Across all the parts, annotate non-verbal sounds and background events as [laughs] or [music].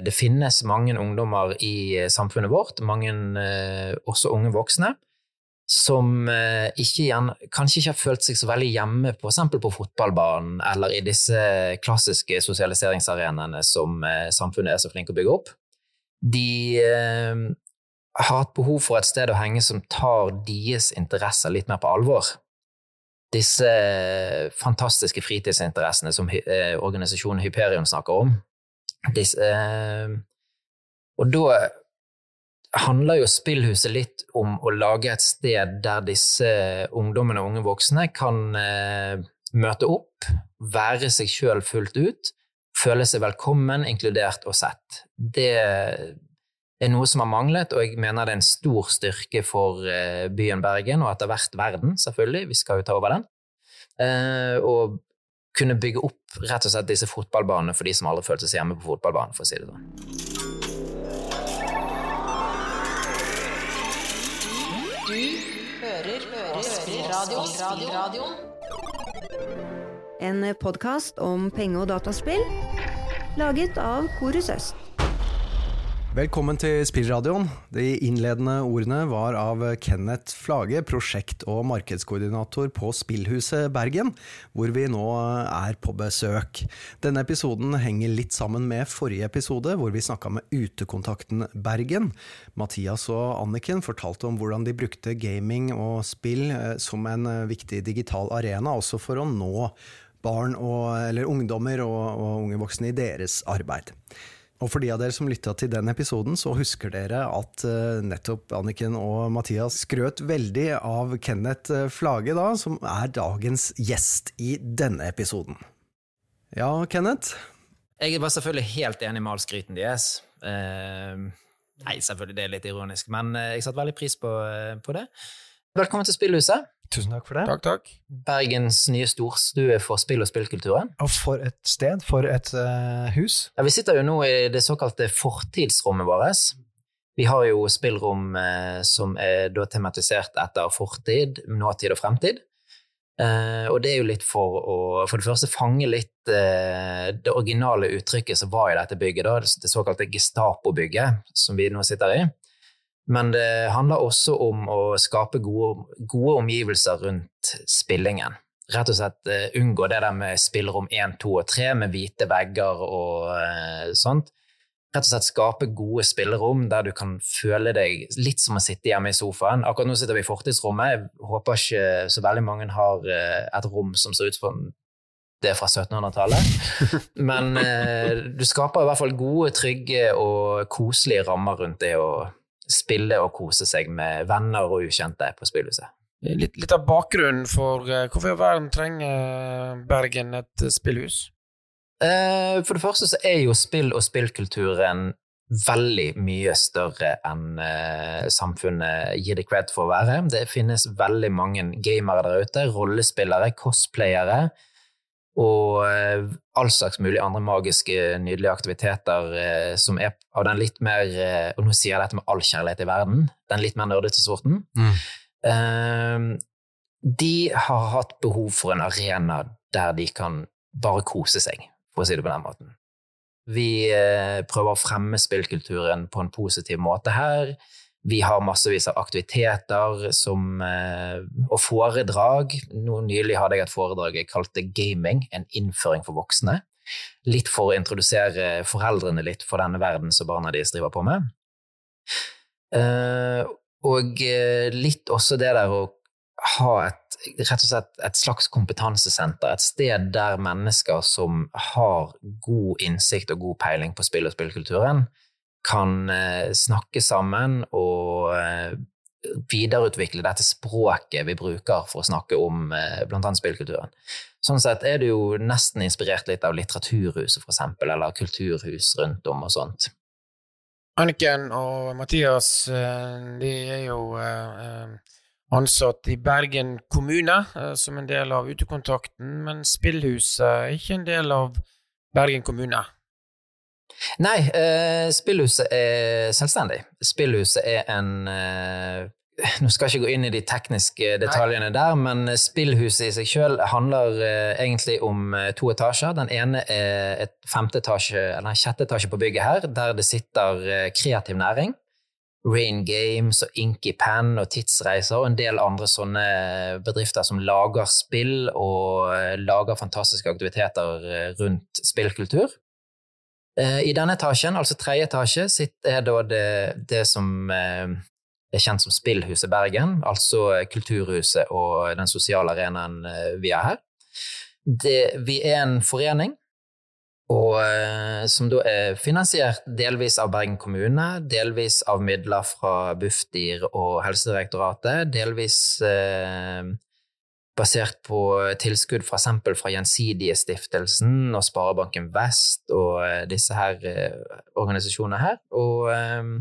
Det finnes mange ungdommer i samfunnet vårt, mange også unge voksne, som ikke kanskje ikke har følt seg så veldig hjemme f.eks. på fotballbanen eller i disse klassiske sosialiseringsarenaene som samfunnet er så flink å bygge opp. De har hatt behov for et sted å henge som tar deres interesser litt mer på alvor. Disse fantastiske fritidsinteressene som eh, organisasjonen Hyperion snakker om. Disse, eh, og da handler jo spillhuset litt om å lage et sted der disse ungdommene og unge voksne kan eh, møte opp, være seg sjøl fullt ut, føle seg velkommen, inkludert og sett. Det er noe som har manglet, og jeg mener det er en stor styrke for eh, byen Bergen, og etter hvert verden, selvfølgelig, vi skal jo ta over den. Og eh, kunne bygge opp rett og slett disse fotballbanene for de som aldri følte seg hjemme på fotballbanen, for å si det sånn. Du hører på radio. En podkast om penge- og dataspill laget av Korus Øst. Velkommen til Spillradioen. De innledende ordene var av Kenneth Flage, prosjekt- og markedskoordinator på Spillhuset Bergen, hvor vi nå er på besøk. Denne episoden henger litt sammen med forrige episode, hvor vi snakka med Utekontakten Bergen. Mathias og Anniken fortalte om hvordan de brukte gaming og spill eh, som en eh, viktig digital arena, også for å nå barn og, eller ungdommer og, og unge voksne i deres arbeid. Og for de av dere som lytta til den episoden, så husker dere at uh, nettopp Anniken og Mathias skrøt veldig av Kenneth eh, Flage, da, som er dagens gjest i denne episoden. Ja, Kenneth? Jeg var selvfølgelig helt enig med all skryten deres. Uh, nei, selvfølgelig, det er litt ironisk, men uh, jeg satte veldig pris på, på det. Velkommen til Spillhuset. Tusen takk for det. Takk, takk. Bergens nye storstue for spill og spillkulturen. Og for et sted, for et uh, hus. Ja, Vi sitter jo nå i det såkalte fortidsrommet vårt. Vi har jo spillrom uh, som er da tematisert etter fortid, nåtid og fremtid. Uh, og det er jo litt for å for det første fange litt det originale uttrykket som var i dette bygget, da, det såkalte Gestapo-bygget som vi nå sitter i. Men det handler også om å skape gode, gode omgivelser rundt spillingen. Rett og slett uh, unngå det der med spillerom 1, 2 og 3 med hvite vegger og uh, sånt. Rett og slett skape gode spillerom der du kan føle deg litt som å sitte hjemme i sofaen. Akkurat nå sitter vi i fortidsrommet. Jeg håper ikke så veldig mange har uh, et rom som ser ut som det er fra 1700-tallet. [laughs] Men du skaper i hvert fall gode, trygge og koselige rammer rundt det å spille og kose seg med venner og ukjente på spillhuset. Litt, litt av bakgrunnen for uh, hvorfor verden trenger Bergen et spillhus? For det første så er jo spill og spillkulturen veldig mye større enn samfunnet gir det cred for å være. Det finnes veldig mange gamere der ute, rollespillere, cosplayere og uh, all slags mulig andre magiske, nydelige aktiviteter eh, som er av den litt mer eh, Og nå sier jeg dette med all kjærlighet i verden, den litt mer nerdete sorten. Mm. Eh, de har hatt behov for en arena der de kan bare kose seg, for å si det på den måten. Vi prøver å fremme spillkulturen på en positiv måte her. Vi har massevis av aktiviteter som, eh, og foredrag. Nå Nylig hadde jeg et foredrag jeg kalte Gaming, en innføring for voksne. Litt for å introdusere foreldrene litt for denne verden som barna deres driver på med. Eh, og eh, litt også det der å ha et, rett og slett et slags kompetansesenter. Et sted der mennesker som har god innsikt og god peiling på spill og spillkulturen, kan eh, snakke sammen og eh, videreutvikle dette språket vi bruker for å snakke om eh, bl.a. spillkulturen. Sånn sett er det jo nesten inspirert litt av Litteraturhuset, eksempel, eller kulturhus rundt om og sånt. Anniken og Mathias, de er jo ansatt i Bergen kommune som en del av Utekontakten, men Spillhuset er ikke en del av Bergen kommune. Nei, eh, spillhuset er selvstendig. Spillhuset er en eh, Nå skal jeg ikke gå inn i de tekniske detaljene der, men spillhuset i seg selv handler eh, egentlig om eh, to etasjer. Den ene er et femte etasje, eller en sjette etasje på bygget her, der det sitter eh, kreativ næring. Rain Games og Inky Pan og Tidsreiser og en del andre sånne bedrifter som lager spill og eh, lager fantastiske aktiviteter rundt spillkultur. Eh, I denne etasjen, altså tredje etasje, sitter er da det, det som eh, er kjent som Spillhuset Bergen, altså Kulturhuset og den sosiale arenaen eh, vi er her. Det, vi er en forening og, eh, som da er finansiert delvis av Bergen kommune, delvis av midler fra Bufdir og Helsedirektoratet, delvis eh, basert på tilskudd fra eksempel fra Gjensidige-stiftelsen og Sparebanken Vest og eh, disse her eh, organisasjonene her. Og eh,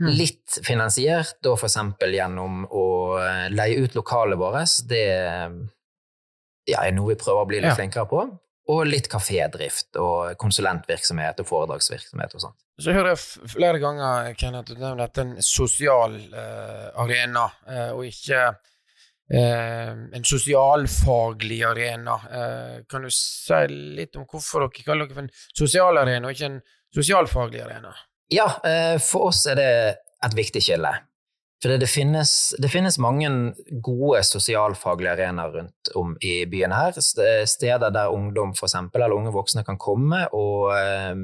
Mm. litt finansiert, da for eksempel gjennom å eh, leie ut lokalet vårt. Det eh, ja, er noe vi prøver å bli litt Ja. flinkere på. Og litt kafédrift og konsulentvirksomhet og foredragsvirksomhet og sånt. Så hører jeg flere ganger Kenneth, du nevner dette er en sosial uh, arena, uh, og ikke eh, en sosialfaglig arena. Eh, kan du si litt om hvorfor dere kaller dere for en sosial arena, og ikke en sosialfaglig arena? Ja, eh, for oss er det et viktig skille. For det, finnes, det finnes mange gode sosialfaglige arenaer rundt om i byen her. St- Steder der ungdom for eksempel, eller unge voksne kan komme og eh,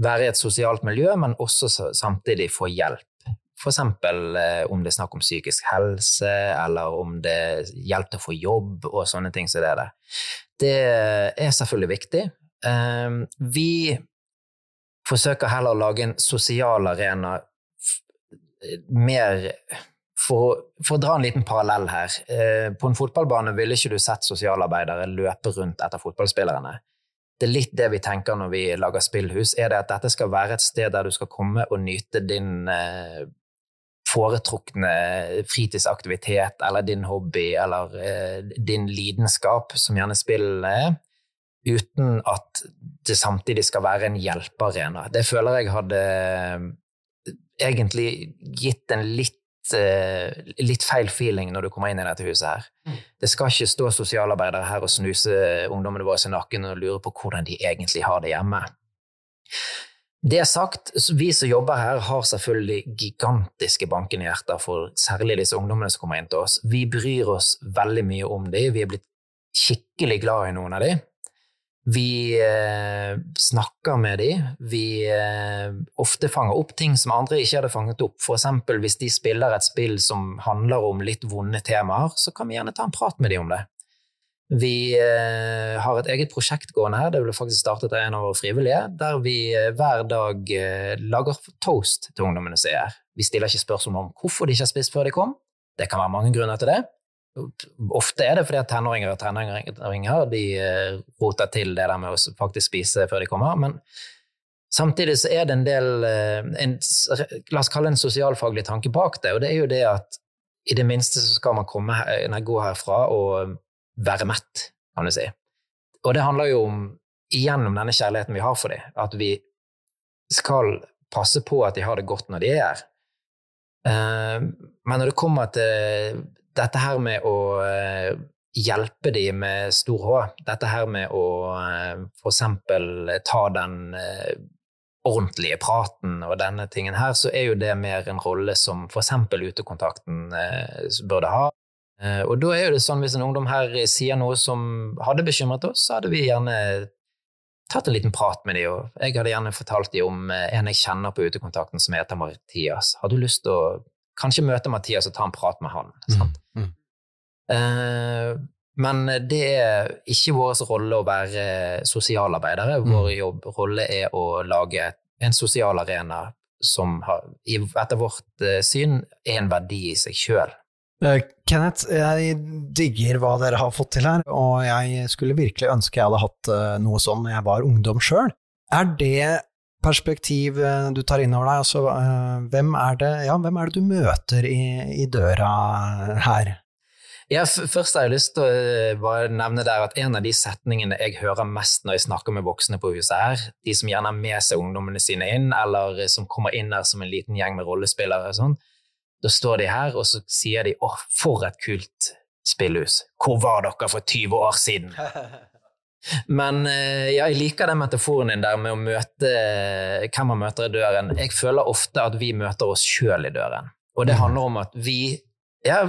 være i et sosialt miljø, men også samtidig få hjelp. Eksempel eh, om det er snakk om psykisk helse, eller om det hjelp til å få jobb og sånne ting som det er det. Det er selvfølgelig viktig. Eh, vi forsøker heller å lage en sosial arena mer for, for å dra en liten parallell her. Eh, på en fotballbane ville ikke du sett sosialarbeidere løpe rundt etter fotballspillerne. Det er litt det vi tenker når vi lager spillhus, er det at dette skal være et sted der du skal komme og nyte din eh, foretrukne fritidsaktivitet eller din hobby eller eh, din lidenskap, som gjerne spillene er, uten at det samtidig skal være en hjelpearena. Det føler jeg hadde eh, egentlig gitt en litt, eh, litt feil feeling når du kommer inn i dette huset her. Det skal ikke stå sosialarbeidere her og snuse ungdommene våre i nakken og lure på hvordan de egentlig har det hjemme. Det sagt, vi som jobber her, har selvfølgelig gigantiske bankende hjerter for særlig disse ungdommene som kommer inn til oss. Vi bryr oss veldig mye om dem. Vi er blitt skikkelig glad i noen av dem. Vi eh, snakker med dem. Vi eh, ofte fanger opp ting som andre ikke hadde fanget opp. For eksempel hvis de spiller et spill som handler om litt vonde temaer, så kan vi gjerne ta en prat med dem om det. Vi eh, har et eget prosjekt gående her, det ble faktisk startet av en av våre frivillige, der vi eh, hver dag eh, lager toast til ungdommene som er her. Vi stiller ikke spørsmål om hvorfor de ikke har spist før de kom. Det kan være mange grunner til det. Ofte er det fordi at tenåringer og tenåringer de roter til det der med å faktisk spise før de kommer, men samtidig så er det en del en, La oss kalle det en sosialfaglig tanke bak det, og det er jo det at i det minste så skal man komme nei, gå herfra og være mett, kan du si. Og det handler jo om, igjen denne kjærligheten vi har for dem, at vi skal passe på at de har det godt når de er her. Eh, Men når det kommer til dette her med å eh, hjelpe dem med stor H, dette her med å eh, for eksempel ta den ordentlige praten og denne tingen her, så er jo det mer en rolle som for eksempel utekontakten burde ha. Eh, Og da er jo det sånn hvis en ungdom her sier noe som hadde bekymret oss, så hadde vi gjerne tatt en liten prat med dem, og jeg hadde gjerne fortalt dem om eh, en jeg kjenner på utekontakten som heter Mathias. Har du lyst til å kanskje møte Mathias og ta en prat med han? Sant? mm. Mm. men det er ikke vår rolle å være sosialarbeidere. Mm. Vår jobb, rolle er å lage en sosial arena som har, etter vårt syn er en verdi i seg sjøl. Eh, Kenneth, jeg digger hva dere har fått til her, og jeg skulle virkelig ønske jeg hadde hatt eh, noe sånn når jeg var ungdom sjøl. Er det perspektiv eh, du tar inn over deg? Altså, hvem, er det, ja, hvem er det du møter i, i døra her? Ja, først har jeg lyst til å bare nevne der at en av de setningene jeg hører mest når jeg snakker med voksne på huset her, de som gjerne har med seg ungdommene sine inn, eller som kommer inn her som en liten gjeng med rollespillere og sånn, Da står de her, og så sier de 'Å, for et kult spillhus'. Hvor var dere for 20 år siden? [laughs] Men eh, ja, jeg liker den metaforen din der med å møte hvem man møter i døren. Jeg føler ofte at vi møter oss sjøl i døren. Og det handler om at vi ja,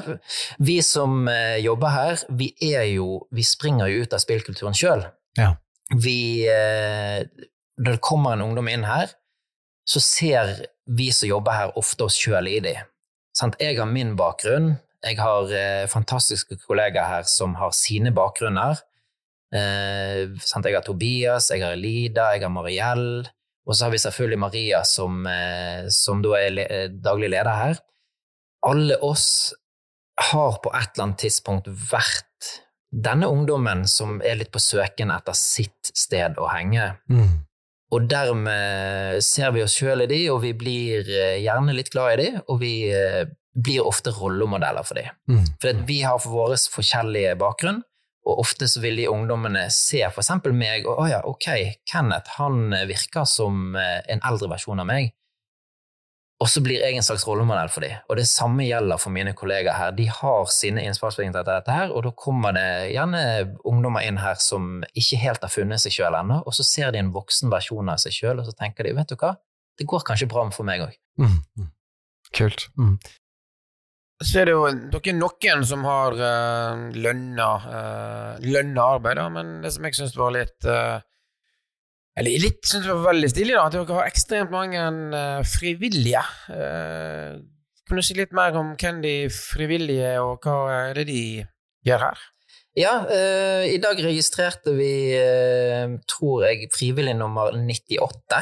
vi som eh, jobber her, vi er jo Vi springer jo ut av spillkulturen sjøl. Ja. Vi eh, Når det kommer en ungdom inn her, så ser vi som jobber her, ofte oss sjøl i dem. Sant? Jeg har min bakgrunn. Jeg har eh, fantastiske kollegaer her som har sine bakgrunner. Eh? Jeg har Tobias, jeg har Elida, jeg har Mariell. Og så har vi selvfølgelig Maria, som, eh, som da er le daglig leder her. Alle oss har på et eller annet tidspunkt vært denne ungdommen som er litt på søken etter sitt sted å henge. Mm. Og dermed ser vi oss sjøl i de, og vi blir eh, gjerne litt glad i de, og vi eh, blir ofte rollemodeller for de. Mm. For vi har for vår forskjellige bakgrunn, og ofte så vil de ungdommene se eksempel meg, og å ja, ok, Kenneth han virker som eh, en eldre versjon av meg. Og så blir jeg en slags rollemodell for dem. Og det samme gjelder for mine kollegaer her. De har sine innspillsvinkler til dette her, og da kommer det gjerne ungdommer inn her som ikke helt har funnet seg sjøl ennå, og så ser de en voksen versjon av seg sjøl, og så tenker de vet du hva, det går kanskje bra for meg òg. Mm. Mm. Kult. Mm. Så er det jo dere er noen som har uh, lønna, uh, lønna arbeid, da, men det som jeg syns var litt uh, eller litt synes jeg var veldig stilig, da, at dere har ekstremt mange uh, frivillige. Uh, kan du si litt mer om hvem de frivillige og hva er det de gjør her? Ja, uh, i dag registrerte vi, tror jeg, frivillig nummer 98.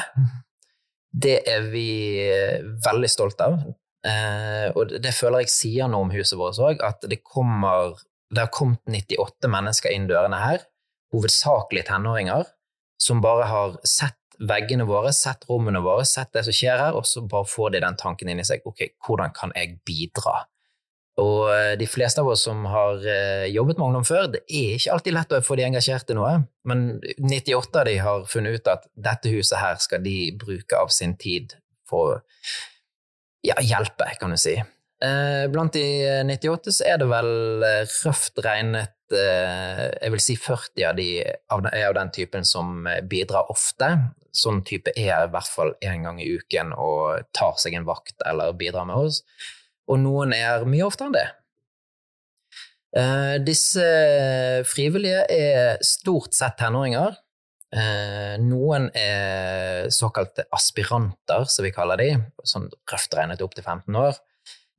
Det er vi veldig stolt av. og det føler jeg sier noe om huset vårt òg, at det kommer Det har kommet 98 mennesker inn dørene her, hovedsakelig tenåringer som bare har sett veggene våre, sett rommene våre, sett det som skjer her, og så bare får de den tanken inn i seg ok, hvordan kan jeg bidra? Og eh, de fleste av oss som har eh, jobbet med ungdom før, det er ikke alltid lett å få de engasjert i noe, men 98 av de har funnet ut at dette huset her skal de bruke av sin tid for å ja, hjelpe, kan du si. Eh, blant de 98 så er det vel røft regnet jeg vil si 40 av de er av den typen som bidrar ofte. Sånn type er i hvert fall én gang i uken og tar seg en vakt eller bidrar med oss. Og noen er mye oftere enn det. Uh, disse frivillige er stort sett tenåringer. Noen er såkalte aspiranter, som vi kaller de, sånn røft regnet opp til 15 år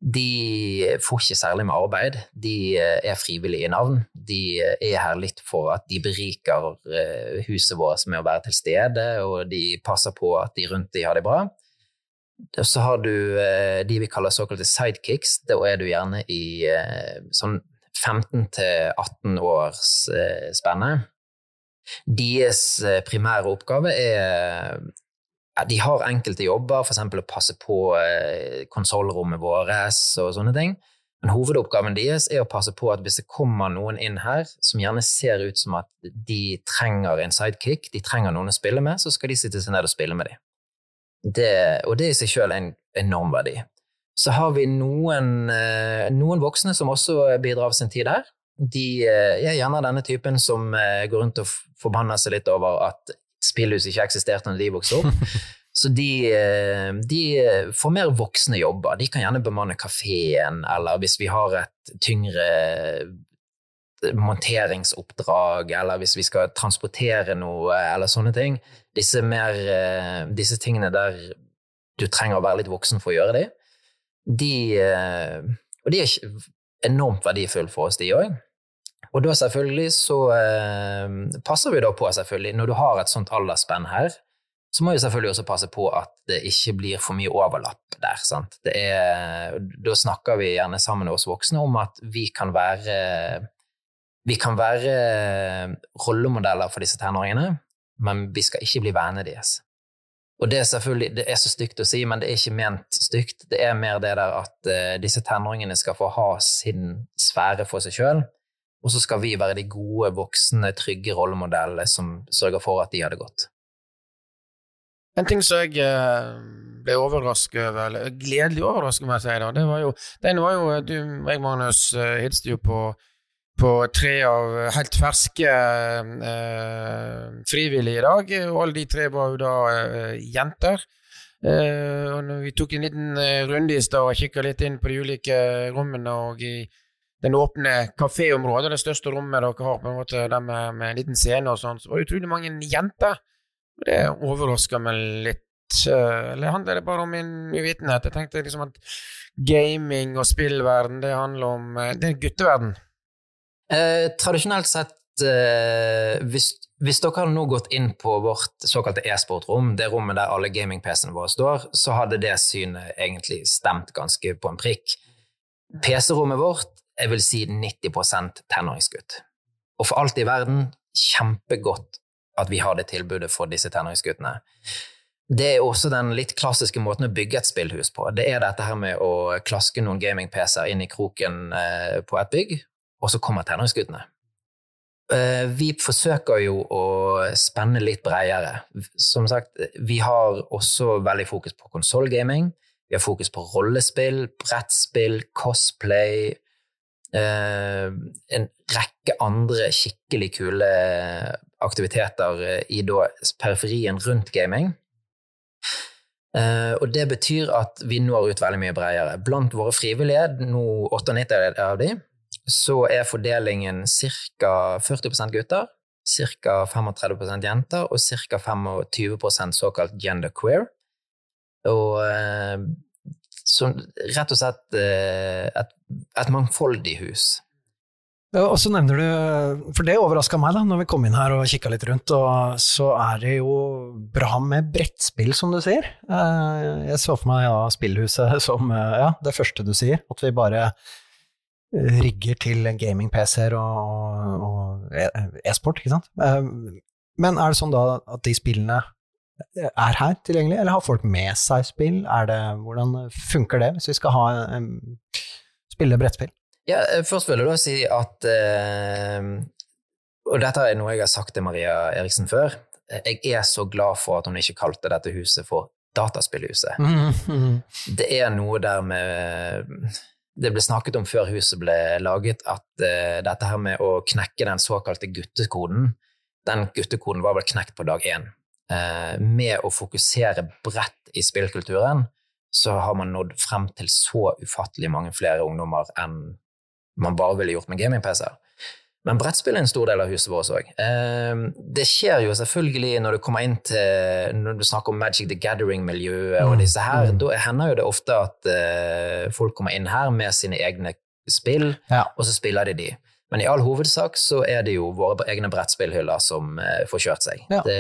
de får ikke særlig med arbeid. De eh, er frivillige i navn. De eh, er her litt for at de beriker eh, huset vårt med å være til stede, og de passer på at de rundt de har det bra. Så har du de vi kaller såkalte sidekicks. Da er du gjerne i sånn 15-18 års spenne. Deres primære oppgave er de har enkelte jobber, f.eks. å passe på eh, konsollrommet vårt og sånne ting. Men hovedoppgaven deres er å passe på at hvis det kommer noen inn her som gjerne ser ut som at de trenger en sidekick, de trenger noen å spille med, så skal de sitte seg ned og spille med dem. Det, og det er i seg selv en enorm verdi. Så har vi noen, eh, noen voksne som også bidrar av sin tid her. De eh, er gjerne denne typen som eh, går rundt og forbanner seg litt over at spillhus ikke eksisterte når de vokste opp. [laughs] Så de, eh, de, får mer voksne jobber. De kan gjerne bemanne kafeen, eller hvis vi har et tyngre monteringsoppdrag, eller hvis vi skal transportere noe, eller sånne ting. Disse, mer, eh, disse tingene der du trenger å være litt voksen for å gjøre de, de eh, Og de er enormt verdifulle for oss, de òg. Og da selvfølgelig så eh, passer vi da på, selvfølgelig, når du har et sånt aldersspenn her, så må vi selvfølgelig også passe på at det ikke blir for mye overlapp der. sant? Er, da snakker vi gjerne sammen med oss voksne om at vi kan være vi kan være rollemodeller for disse tenåringene, men vi skal ikke bli vennene deres. Og det er selvfølgelig, det er så stygt å si, men det er ikke ment stygt. Det er mer det der at uh, disse tenåringene skal få ha sin sfære for seg sjøl, og så skal vi være de gode, voksne, trygge rollemodellene som sørger for at de har det godt. En ting som jeg eh, ble overrasket over, eller gledelig overrasket, må jeg si. da, det var jo, Den var jo Du og jeg, Magnus, uh, hilste jo på, på tre av helt ferske eh, frivillige i dag, og alle de tre var jo da eh, jenter. Eh, og vi tok en liten runde i stad og kikka litt inn på de ulike rommene og i den åpne kaféområdet, det største rommet dere har, på en måte, der med, med en liten scene og sånn, så var det utrolig mange jenter. Og det overrasker meg litt. Eh, eller handler det bare om min uvitenhet? Jeg tenkte liksom at gaming og spillverden, det handler om eh, Det er gutteverden. Eh, tradisjonelt sett, eh, hvis, hvis, dere hadde nå gått inn på vårt såkalte e-sportrom, det rommet der alle gaming-PC-ene våre står, så hadde det synet egentlig stemt ganske på en prikk. PC-rommet vårt jeg vil si 90% tenåringsgutt. Og for alt i verden, kjempegodt at vi har det tilbudet for disse tenåringsguttene. Det er også den litt klassiske måten å bygge et spillhus på. Det er dette her med å klaske noen gaming-PC-er inn i kroken eh, på et bygg, og så kommer tenåringsguttene. Eh, vi forsøker jo å spenne litt bredere. Som sagt, vi har også veldig fokus på konsollgaming. Vi har fokus på rollespill, brettspill, cosplay, en rekke andre skikkelig kule aktiviteter eh, i da periferien rundt gaming. Uh, og det betyr at vi når ut veldig mye bredere. Blant våre frivillige, nå 98 av de, så er fordelingen ca. 40% gutter, ca. 35% jenter og ca. 25 såkalt genderqueer. Og uh, så rett og slett uh, et et mangfoldig hus. Og så nevner du, for det overraska meg da når vi kom inn her og kikka litt rundt, og så er det jo bra med brettspill, som du sier. Eh, jeg så for meg ja, spillhuset [laughs] som eh, ja, det første du sier, at vi bare eh, rigger til gaming-PC-er og, og e-sport, ikke sant. Men er det sånn da at de spillene er her tilgjengelig, eller har folk med seg spill? Er det, hvordan funker det, hvis vi skal ha um, spille brettspill? Ja, eh, først vil jeg da si at uh, Og dette er noe jeg har sagt til Maria Eriksen før. Jeg er så glad for at hun ikke kalte dette huset for Dataspillhuset. Mm [laughs] mm. Det er noe der med Det ble snakket om før huset ble laget, at uh, dette her med å knekke den såkalte guttekoden Den guttekoden var vel knekt på dag én. Uh, med å fokusere bredt i spillkulturen så har man nådd frem til så ufattelig mange flere ungdommer enn man bare ville gjort med gaming-PC-er. Men brettspill er en stor del av huset vårt òg. Ehm, det skjer jo selvfølgelig når du kommer inn til Når du snakker om Magic the Gathering-miljøet og mm, disse her, mm. da hender jo det ofte at uh, folk kommer inn her med sine egne spill, ja. og så spiller de de. Men i all hovedsak så er det jo våre egne brettspillhyller som uh, får kjørt seg. Ja, det,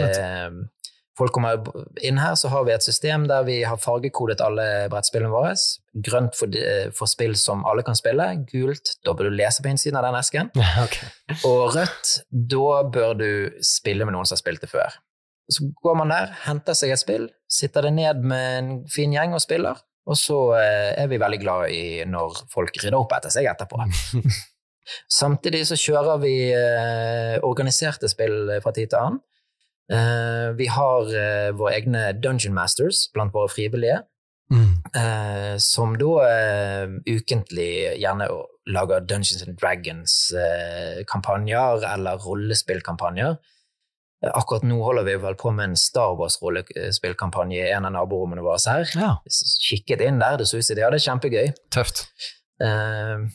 folk kommer inn her, så har vi et system der vi har fargekodet alle brettspillene våre. Grønt for, for, spill som alle kan spille, gult da bør du lese på innsiden av den esken, [laughs] okay. og rødt da bør du spille med noen som har spilt det før. Så går man der, henter seg et spill, sitter det ned med en fin gjeng og spiller, og så eh, er vi veldig glad i når folk rydder opp etter seg etterpå. [laughs] Samtidig så kjører vi eh, organiserte spill fra tid til annen. Uh, vi har uh, våre egne Dungeon Masters blant våre frivillige, mm. uh, som da ukentlig gjerne lager Dungeons and Dragons-kampanjer eller rollespillkampanjer. Akkurat nå holder vi vel på med en Star Wars-rollespillkampanje i en av naborommene våre her. Ja. Kikket inn der, det så ut som de hadde det kjempegøy. Tøft. Mm.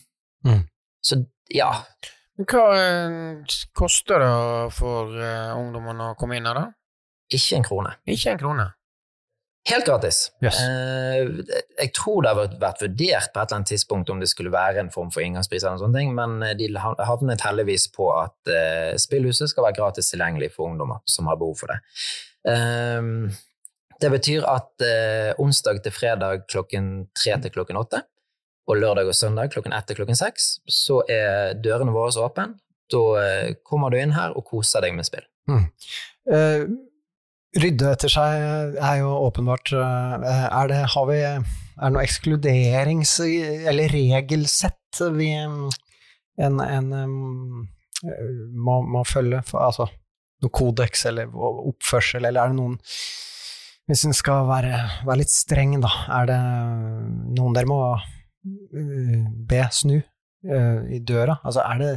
Så ja. Hva eh, koster det for uh, ungdommene å komme inn her, da? Ikke en krone. Ikke en krone. Helt gratis. Yes. Uh, jeg tror det har vært vurdert på et eller annet tidspunkt om det skulle være en form for inngangspris, eller sånne ting, men de havnet heldigvis på at spillhuset skal være gratis tilgjengelig for ungdommer som har behov for det. Uh, det betyr at onsdag til fredag klokken tre til klokken åtte og lørdag og søndag klokken ett til klokken seks, så er dørene våre åpne. Da eh, kommer du inn her og koser deg med spill. Mm. Uh, rydde etter seg er jo åpenbart uh, er, det, har vi, er noe ekskluderings- eller regelsett vi en, en må, må, følge? For, altså noe kodeks eller oppførsel, eller er det noen Hvis en skal være, være, litt streng, da, er det noen dere må be snu uh, i døra? Altså, er det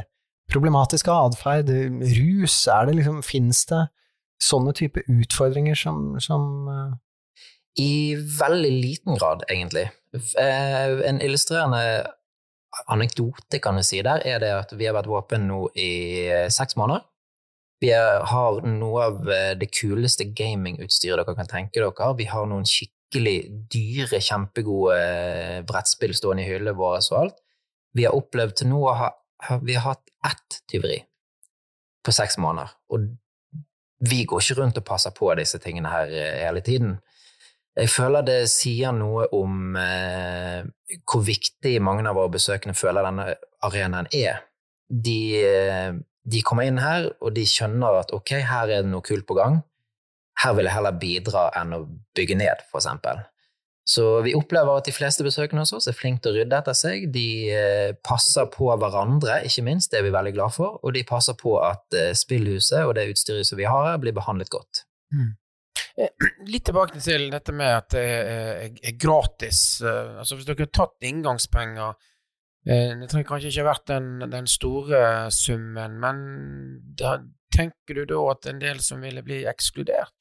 problematisk atferd, rus, er det liksom, finnes det sånne type utfordringer som, som uh... I veldig liten grad, egentlig. En illustrerende anekdote, kan jeg si, der er det at vi har vært våpen nå i seks måneder. Vi har noe av eh, det kuleste gamingutstyret dere kan tenke dere. Vi har noen skikkelig dyre, kjempegode eh, brettspill stående i hyllene våre og alt. Vi har opplevd til nå å ha Vi har hatt ett tyveri på seks måneder, og vi går ikke rundt og passer på disse tingene her eh, hele tiden. Jeg føler det sier noe om eh, hvor viktig mange av våre besøkende føler denne arenaen er. De eh, de kommer inn her, og de skjønner at ok, her er det noe kult på gang. Her vil jeg heller bidra enn å bygge ned, eksempel. Så vi opplever at de fleste besøkende hos oss er flinke til å rydde etter seg. De eh, passer på hverandre, ikke minst, det er vi veldig glad for. Og de passer på at eh, spillhuset og det utstyret som vi har her, blir behandlet godt. Mm. Eh, litt tilbake til dette med at det er gratis. Altså Hvis dere har tatt inngangspenger det trenger kanskje ikke vært den, den store summen, men da, tenker du da at en del som ville bli ekskludert?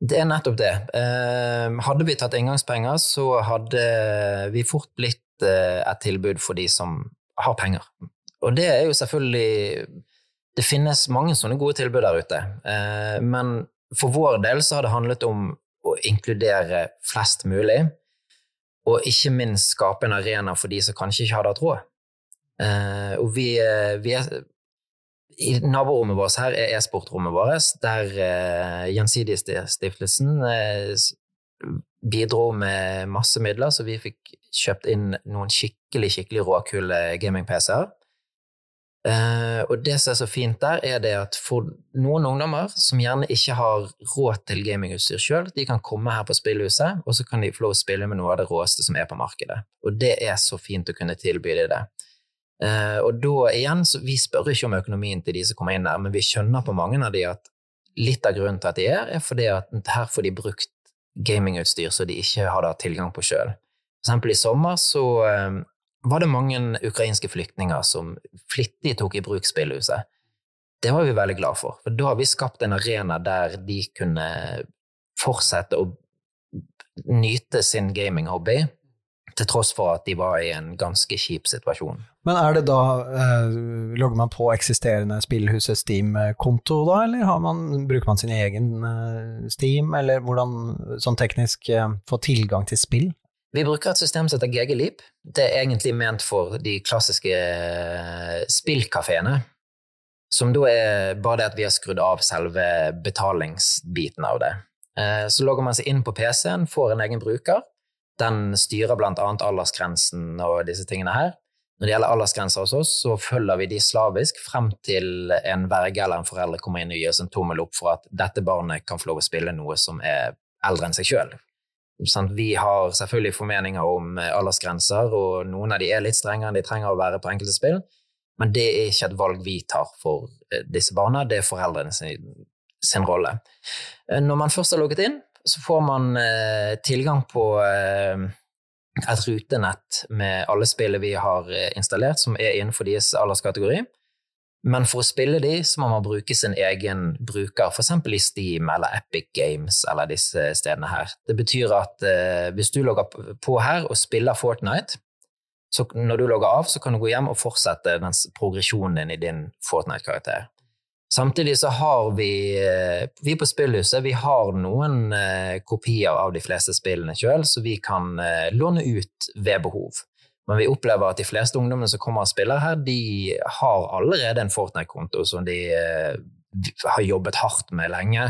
Det er nettopp det. Eh, hadde vi tatt inngangspenger, så hadde vi fort blitt eh, et tilbud for de som har penger. Og det er jo selvfølgelig Det finnes mange sånne gode tilbud der ute, men for vår del så har det handlet om å inkludere flest mulig og ikke minst skape en arena for de som kanskje ikke hadde hatt råd. Uh, og vi, eh, vi, er I naborommet vårt her er e-sportrommet vårt, der uh, Gjensidigestiftelsen uh, bidro med masse midler, så vi fikk kjøpt inn noen skikkelig skikkelig råkule gaming-PC-er. Uh, og det som er så fint der, er det at for noen ungdommer som gjerne ikke har råd til gamingutstyr sjøl, de kan komme her på spillhuset, og så kan de få lov å spille med noe av det råeste som er på markedet. Og det er så fint å kunne tilby dem det. Uh, og da igjen, vi spør ikke om økonomien til de som kommer inn der, men vi skjønner på mange av de at litt av grunnen til at de er, er fordi at her får de brukt gamingutstyr som de ikke hadde hatt tilgang på sjøl. Eksempel i sommer så uh, var det mange ukrainske flyktninger som flittig tok i bruk spillhuset. Det var vi veldig glad for, for da har vi skapt en arena der de kunne fortsette å nyte sin gaming-hobby, til tross for at de var i en ganske kjip situasjon. Men er det da, eh, logger man på eksisterende spillhuset Steam-konto da, eller man, bruker man sin egen eh, Steam, eller hvordan sånn teknisk eh, få tilgang til spill? Vi bruker et system som heter GG-Leap. Det er egentlig ment for de klassiske eh, spillkafeene. Som da er bare det at vi har skrudd av selve betalingsbiten av det. Eh, så logger man seg inn på PC-en, får en egen bruker. Den styrer annet aldersgrensen og disse tingene her. Når det gjelder aldersgrenser hos oss, så følger vi de slavisk frem til en verge eller en forelder kommer inn og gir oss en tommel opp for at dette barnet kan få lov å spille noe som er eldre enn seg sjøl. Vi har selvfølgelig formeninger om eh, aldersgrenser, og noen av de er litt strengere enn de trenger å være på enkelte spill, men det er ikke et valg vi tar for eh, disse barna, det er foreldrene sin, sin rolle. Eh, når man først har logget inn, så får man eh, tilgang på eh, et rutenett med alle spillene vi har installert som er innenfor deres alderskategori. Men for å spille de, så må man bruke sin egen bruker, f.eks. i Steam eller Epic Games eller disse stedene her. Det betyr at eh, hvis du logger på her og spiller Fortnite, så når du logger av, så kan du gå hjem og fortsette den progresjonen din i din Fortnite-karakter. Samtidig så har vi eh, Vi på Spillhuset vi har noen eh, kopier av de fleste spillene sjøl, så vi kan eh, låne ut ved behov. Men vi opplever at de fleste ungdommene som kommer og spiller her, de har allerede en Fortnite-konto som de har jobbet hardt med lenge.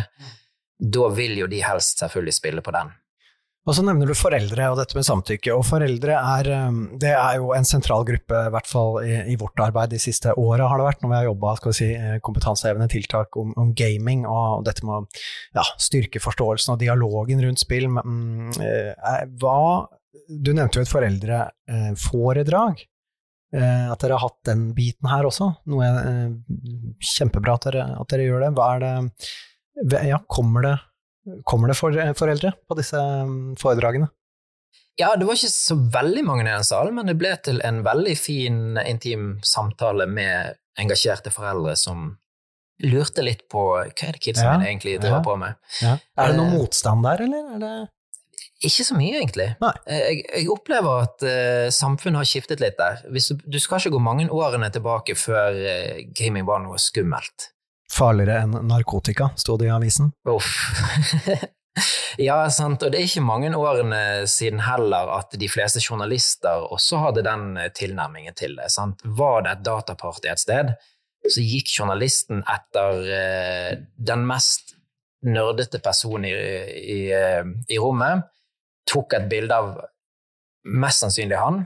Da vil jo de helst selvfølgelig spille på den. Og så nevner du foreldre og dette med samtykke. Og foreldre er, eh, det er jo en sentral gruppe, i hvert fall i, i vårt arbeid de siste åra har det vært, når vi har jobba si, eh, kompetansehevende tiltak om, om, gaming og dette med å ja, styrke forståelsen og dialogen rundt spill. Men, eh, hva du nevnte jo et foreldreforedrag. Eh, at dere har hatt den biten her også. Noe eh, kjempebra at dere, at dere, gjør det. Hva er det Ja, kommer det kommer det for, foreldre på disse mm, foredragene? Ja, det var ikke så veldig mange i den salen, men det ble til en veldig fin, intim samtale med engasjerte foreldre som lurte litt på hva er det kidsa Ja, mine egentlig driver ja. på med. Er det noen Eh, motstand der, eller? Er det Ikke så mye, egentlig. Eh, Jeg, jeg opplever at uh, samfunnet har skiftet litt der. Du, du skal ikke gå mange årene tilbake før uh, gaming var noe skummelt. Farligere enn narkotika, sto det i avisen? Uff. [laughs] ja, sant, og det er ikke mange årene siden heller at de fleste journalister også hadde den eh, tilnærmingen til det. Sant? Var det et dataparty et sted, så gikk journalisten etter eh, den mest nerdete personen i, i, eh, i rommet, tok et bilde av mest sannsynlig han,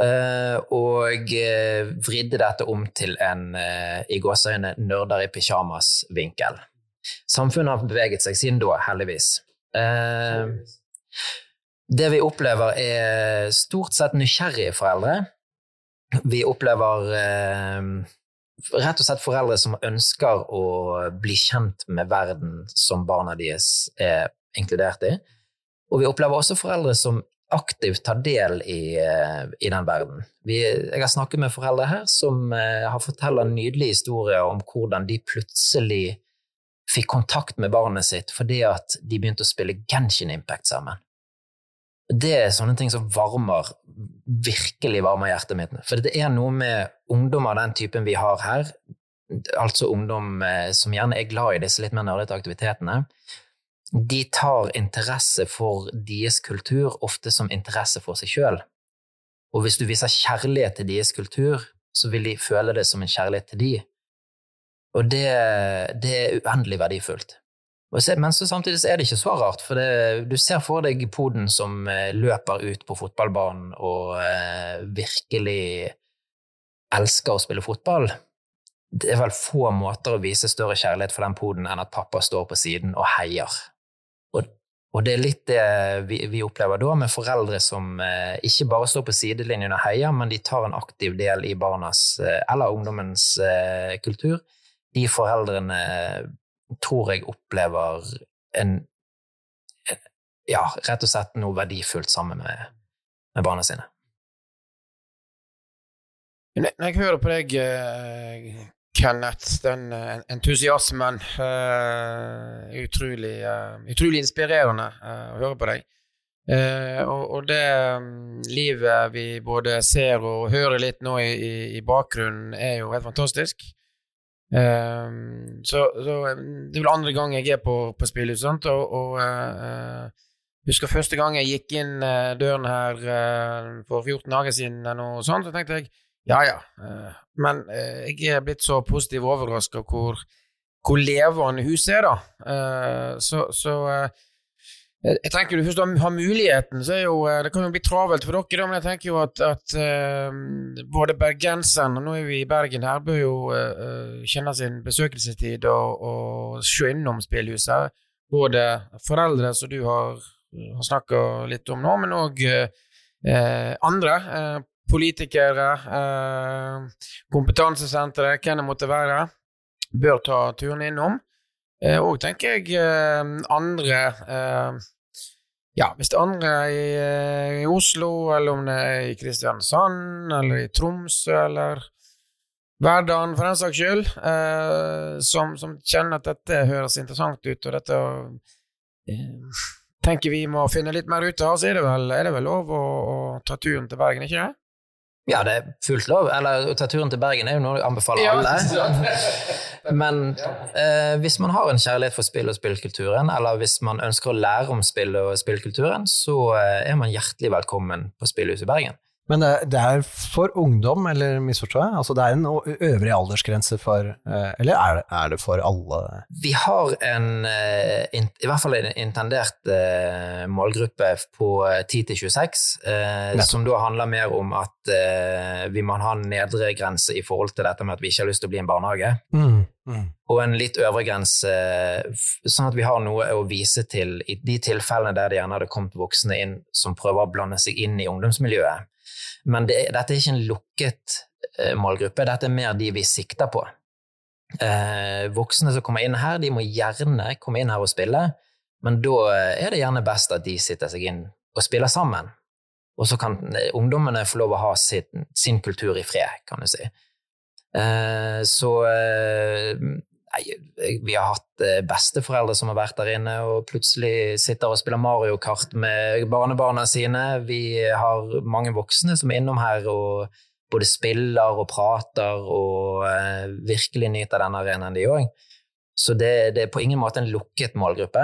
og eh, vridde dette om til en eh, i gåseøyne nerder i pysjamas-vinkel. Samfunnet har beveget seg siden da, heldigvis. Eh, det vi opplever, er stort sett nysgjerrige foreldre. Vi opplever eh, rett og slett foreldre som ønsker å bli kjent med verden som barna deres er inkludert i. Og vi opplever også foreldre som aktivt tar del i, eh, i den verden. Vi, jeg har snakket med foreldre her som eh, har forteller nydelige historier om hvordan de plutselig fikk kontakt med barnet sitt fordi at de begynte å spille Genshin Impact sammen. Det er sånne ting som varmer, virkelig varmer hjertet mitt. For det er noe med ungdommer av den typen vi har her, altså ungdom eh, som gjerne er glad i disse litt mer nerdete aktivitetene, de tar interesse for deres kultur ofte som interesse for seg sjøl. Og hvis du viser kjærlighet til deres kultur, så vil de føle det som en kjærlighet til de. Og det, det er uendelig verdifullt. Men så samtidig så er det ikke så rart, for det, du ser for deg poden som eh, løper ut på fotballbanen og eh, virkelig elsker å spille fotball. Det er vel få måter å vise større kjærlighet for den poden enn at pappa står på siden og heier. Og, det er litt det vi, vi opplever da, med foreldre som eh, ikke bare står på sidelinjen og heier, men de tar en aktiv del i barnas eh, eller ungdommens eh, kultur. De foreldrene tror jeg opplever en Ja, rett og slett noe verdifullt sammen med, med barna sine. Når jeg hører på deg, eh, Kenneth, den entusiasmen Uh, utrolig, uh, utrolig inspirerende uh, å høre på deg. Og, og det um, livet vi både ser og hører litt nå i, i, i bakgrunnen, er jo helt fantastisk. Så, så eh, det er vel andre gang jeg er på, på spillhuset, og, og husker første gang jeg gikk inn døren her for 14 dager siden, eller noe sånt, så tenkte jeg ja, ja. eh, Men eh, jeg er blitt så positivt overraska hvor, hvor levende huset er, da. Eh, Så, så jeg tenker du først har muligheten, så er jo Det kan jo bli travelt for dere, da, men jeg tenker jo at, at både bergenseren, og nå er vi i Bergen her, bør jo kjenne sin besøkelsestid og, og se innom spillhuset. Både foreldre, som du har, har snakka litt om nå, men òg eh, andre. Eh, politikere, eh, kompetansesentre, hvem det måtte være, bør ta turen innom. Eh, og tenker jeg eh, andre eh, Ja, hvis det er andre i, Oslo, eller om det er i Kristiansand, eller i Tromsø, eller hverdagen for den saks skyld, som, som kjenner at dette høres interessant ut, og dette tenker vi må finne litt mer ut av, så er det vel, er det vel lov å, å ta turen til Bergen, ikke det? Ja, det er fullt lov. Eller å ta turen til Bergen er jo noe jeg anbefaler Ja, alle. [laughs] Men eh, hvis man har en kjærlighet for spill og spillkulturen, eller hvis man ønsker å lære om spill og spillkulturen, så eh, er man hjertelig velkommen på Spillhuset i Bergen. Men det, det er for ungdom, eller misforstår jeg? Altså det er en øvrig aldersgrense for eh, Eller er det, er det for alle? Vi har en, eh, i hvert fall en intendert eh, målgruppe på eh, 10 til 26, eh, som da handler mer om at eh, vi må ha en nedre grense i forhold til dette med at vi ikke har lyst til å bli en barnehage. Mm, mm. og en litt øvre grense, sånn at vi har noe å vise til i de tilfellene der det gjerne hadde kommet voksne inn som prøver å blande seg inn i ungdomsmiljøet. Men det, dette er ikke en lukket eh, målgruppe, dette er mer de vi sikter på. Eh, voksne som kommer inn her, de må gjerne komme inn her og spille, men da er det gjerne best at de sitter seg inn og spiller sammen. Og så kan eh, ungdommene få lov å ha sin, sin kultur i fred, kan du si. Eh, så eh, Nei, vi har hatt eh, besteforeldre som har vært der inne og plutselig sitter og spiller Mario Kart med barnebarna sine. Vi har mange voksne som er innom her og både spiller og prater og uh, virkelig nyter denne arenaen, de òg. Så det, det, er på ingen måte en lukket målgruppe,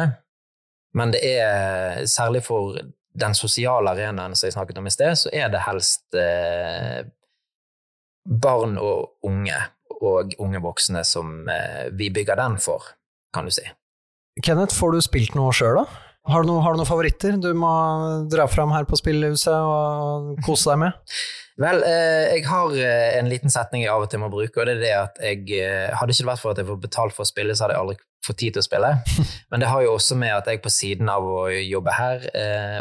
men det er særlig for den sosiale arenaen som jeg snakket om i sted, så er det helst eh, barn og unge og unge voksne som uh, vi bygger den for, kan du si. Kenneth, får du spilt noe sjøl, da? Har du, noen, har du noen favoritter du må dra fram her på spillhuset og kose deg med? [laughs] Vel, eh, jeg har eh, en liten setning jeg av og til må bruke, og det er det at jeg eh, Hadde ikke vært for at jeg får betalt for å spille, så hadde jeg aldri fått tid til å spille. [laughs] Men det har jo også med at jeg på siden av å jobbe her,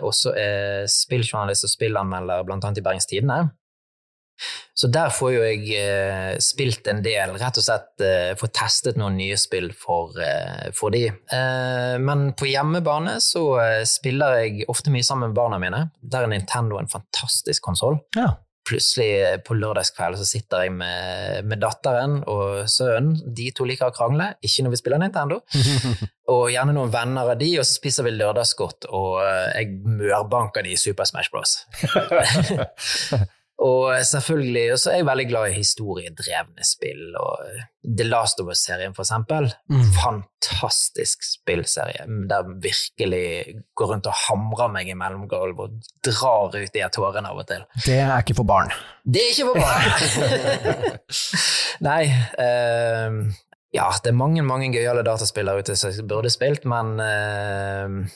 også er spilljournalist og spillanmelder annet i Bergens Tidende. Så der får jo jeg eh, spilt en del, rett og slett eh, få testet noen nye spill for, eh, for de. men på hjemmebane så spiller jeg ofte mye sammen med barna mine. Der er Nintendo en fantastisk konsoll. Ja plutselig eh, på lørdagskveld så sitter jeg med, med, datteren og sønnen. De to liker å krangle, ikke når vi spiller Nintendo. [laughs] og gjerne noen venner av de, og så spiser vi lørdagsgodt, og eh, jeg mørbanker de i Super Smash Bros. [laughs] Og selvfølgelig så er jeg veldig glad i historiedrevne spill. og The Last of Us-serien, for eksempel. Mm. Fantastisk spillserie der virkelig går rundt og hamrer meg i mellomgulv og drar ut de tårene av og til. Det er ikke for barn. Det er ikke for barn! [laughs] Nei. Uh, ja, det er mange mange gøyale dataspill der ute som jeg burde spilt, men uh,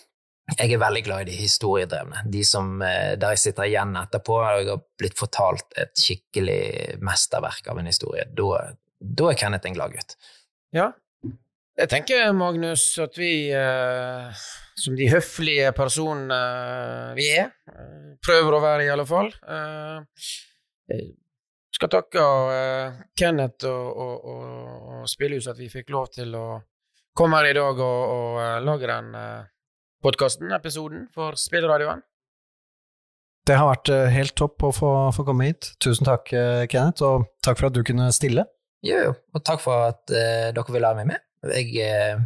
jeg er veldig glad i de historiedrevne. De som, eh, der jeg sitter igjen etterpå og har blitt fortalt et skikkelig mesterverk av en historie. Da, er Kenneth en glad gutt. Ja. Jeg tenker, Magnus, at vi, eh, som de høflige personene vi er, eh, prøver å være i alle fall, eh, skal takke Kenneth og, og, og, og Spillhuset at vi fikk lov til å komme her i dag og, og lage den podkasten, episoden, for spilleradioen. Det har vært eh, helt topp å få, få, komme hit. Tusen takk, eh, Kenneth, og takk for at du kunne stille. Jo, jo, og takk for at uh, dere ville ha meg med. Jeg er uh,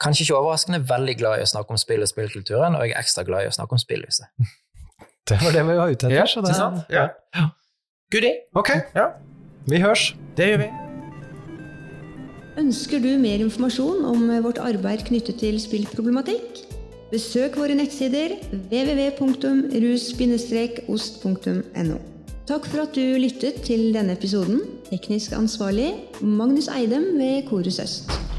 kanskje ikke overraskende veldig glad i å snakke om spill og spillkulturen, og jeg er ekstra glad i å snakke om spillhuset. [laughs] det var det vi var ute etter. Ja, så det, sant? Ja. ja. Goodie. Ok, ja. vi hørs. Det gjør vi. Ønsker du mer informasjon om vårt arbeid knyttet til spillproblematikk? Besøk våre nettsider www.rus-ost.no. Takk for at du lyttet til denne episoden. Teknisk ansvarlig Magnus Eidem ved Korus Øst.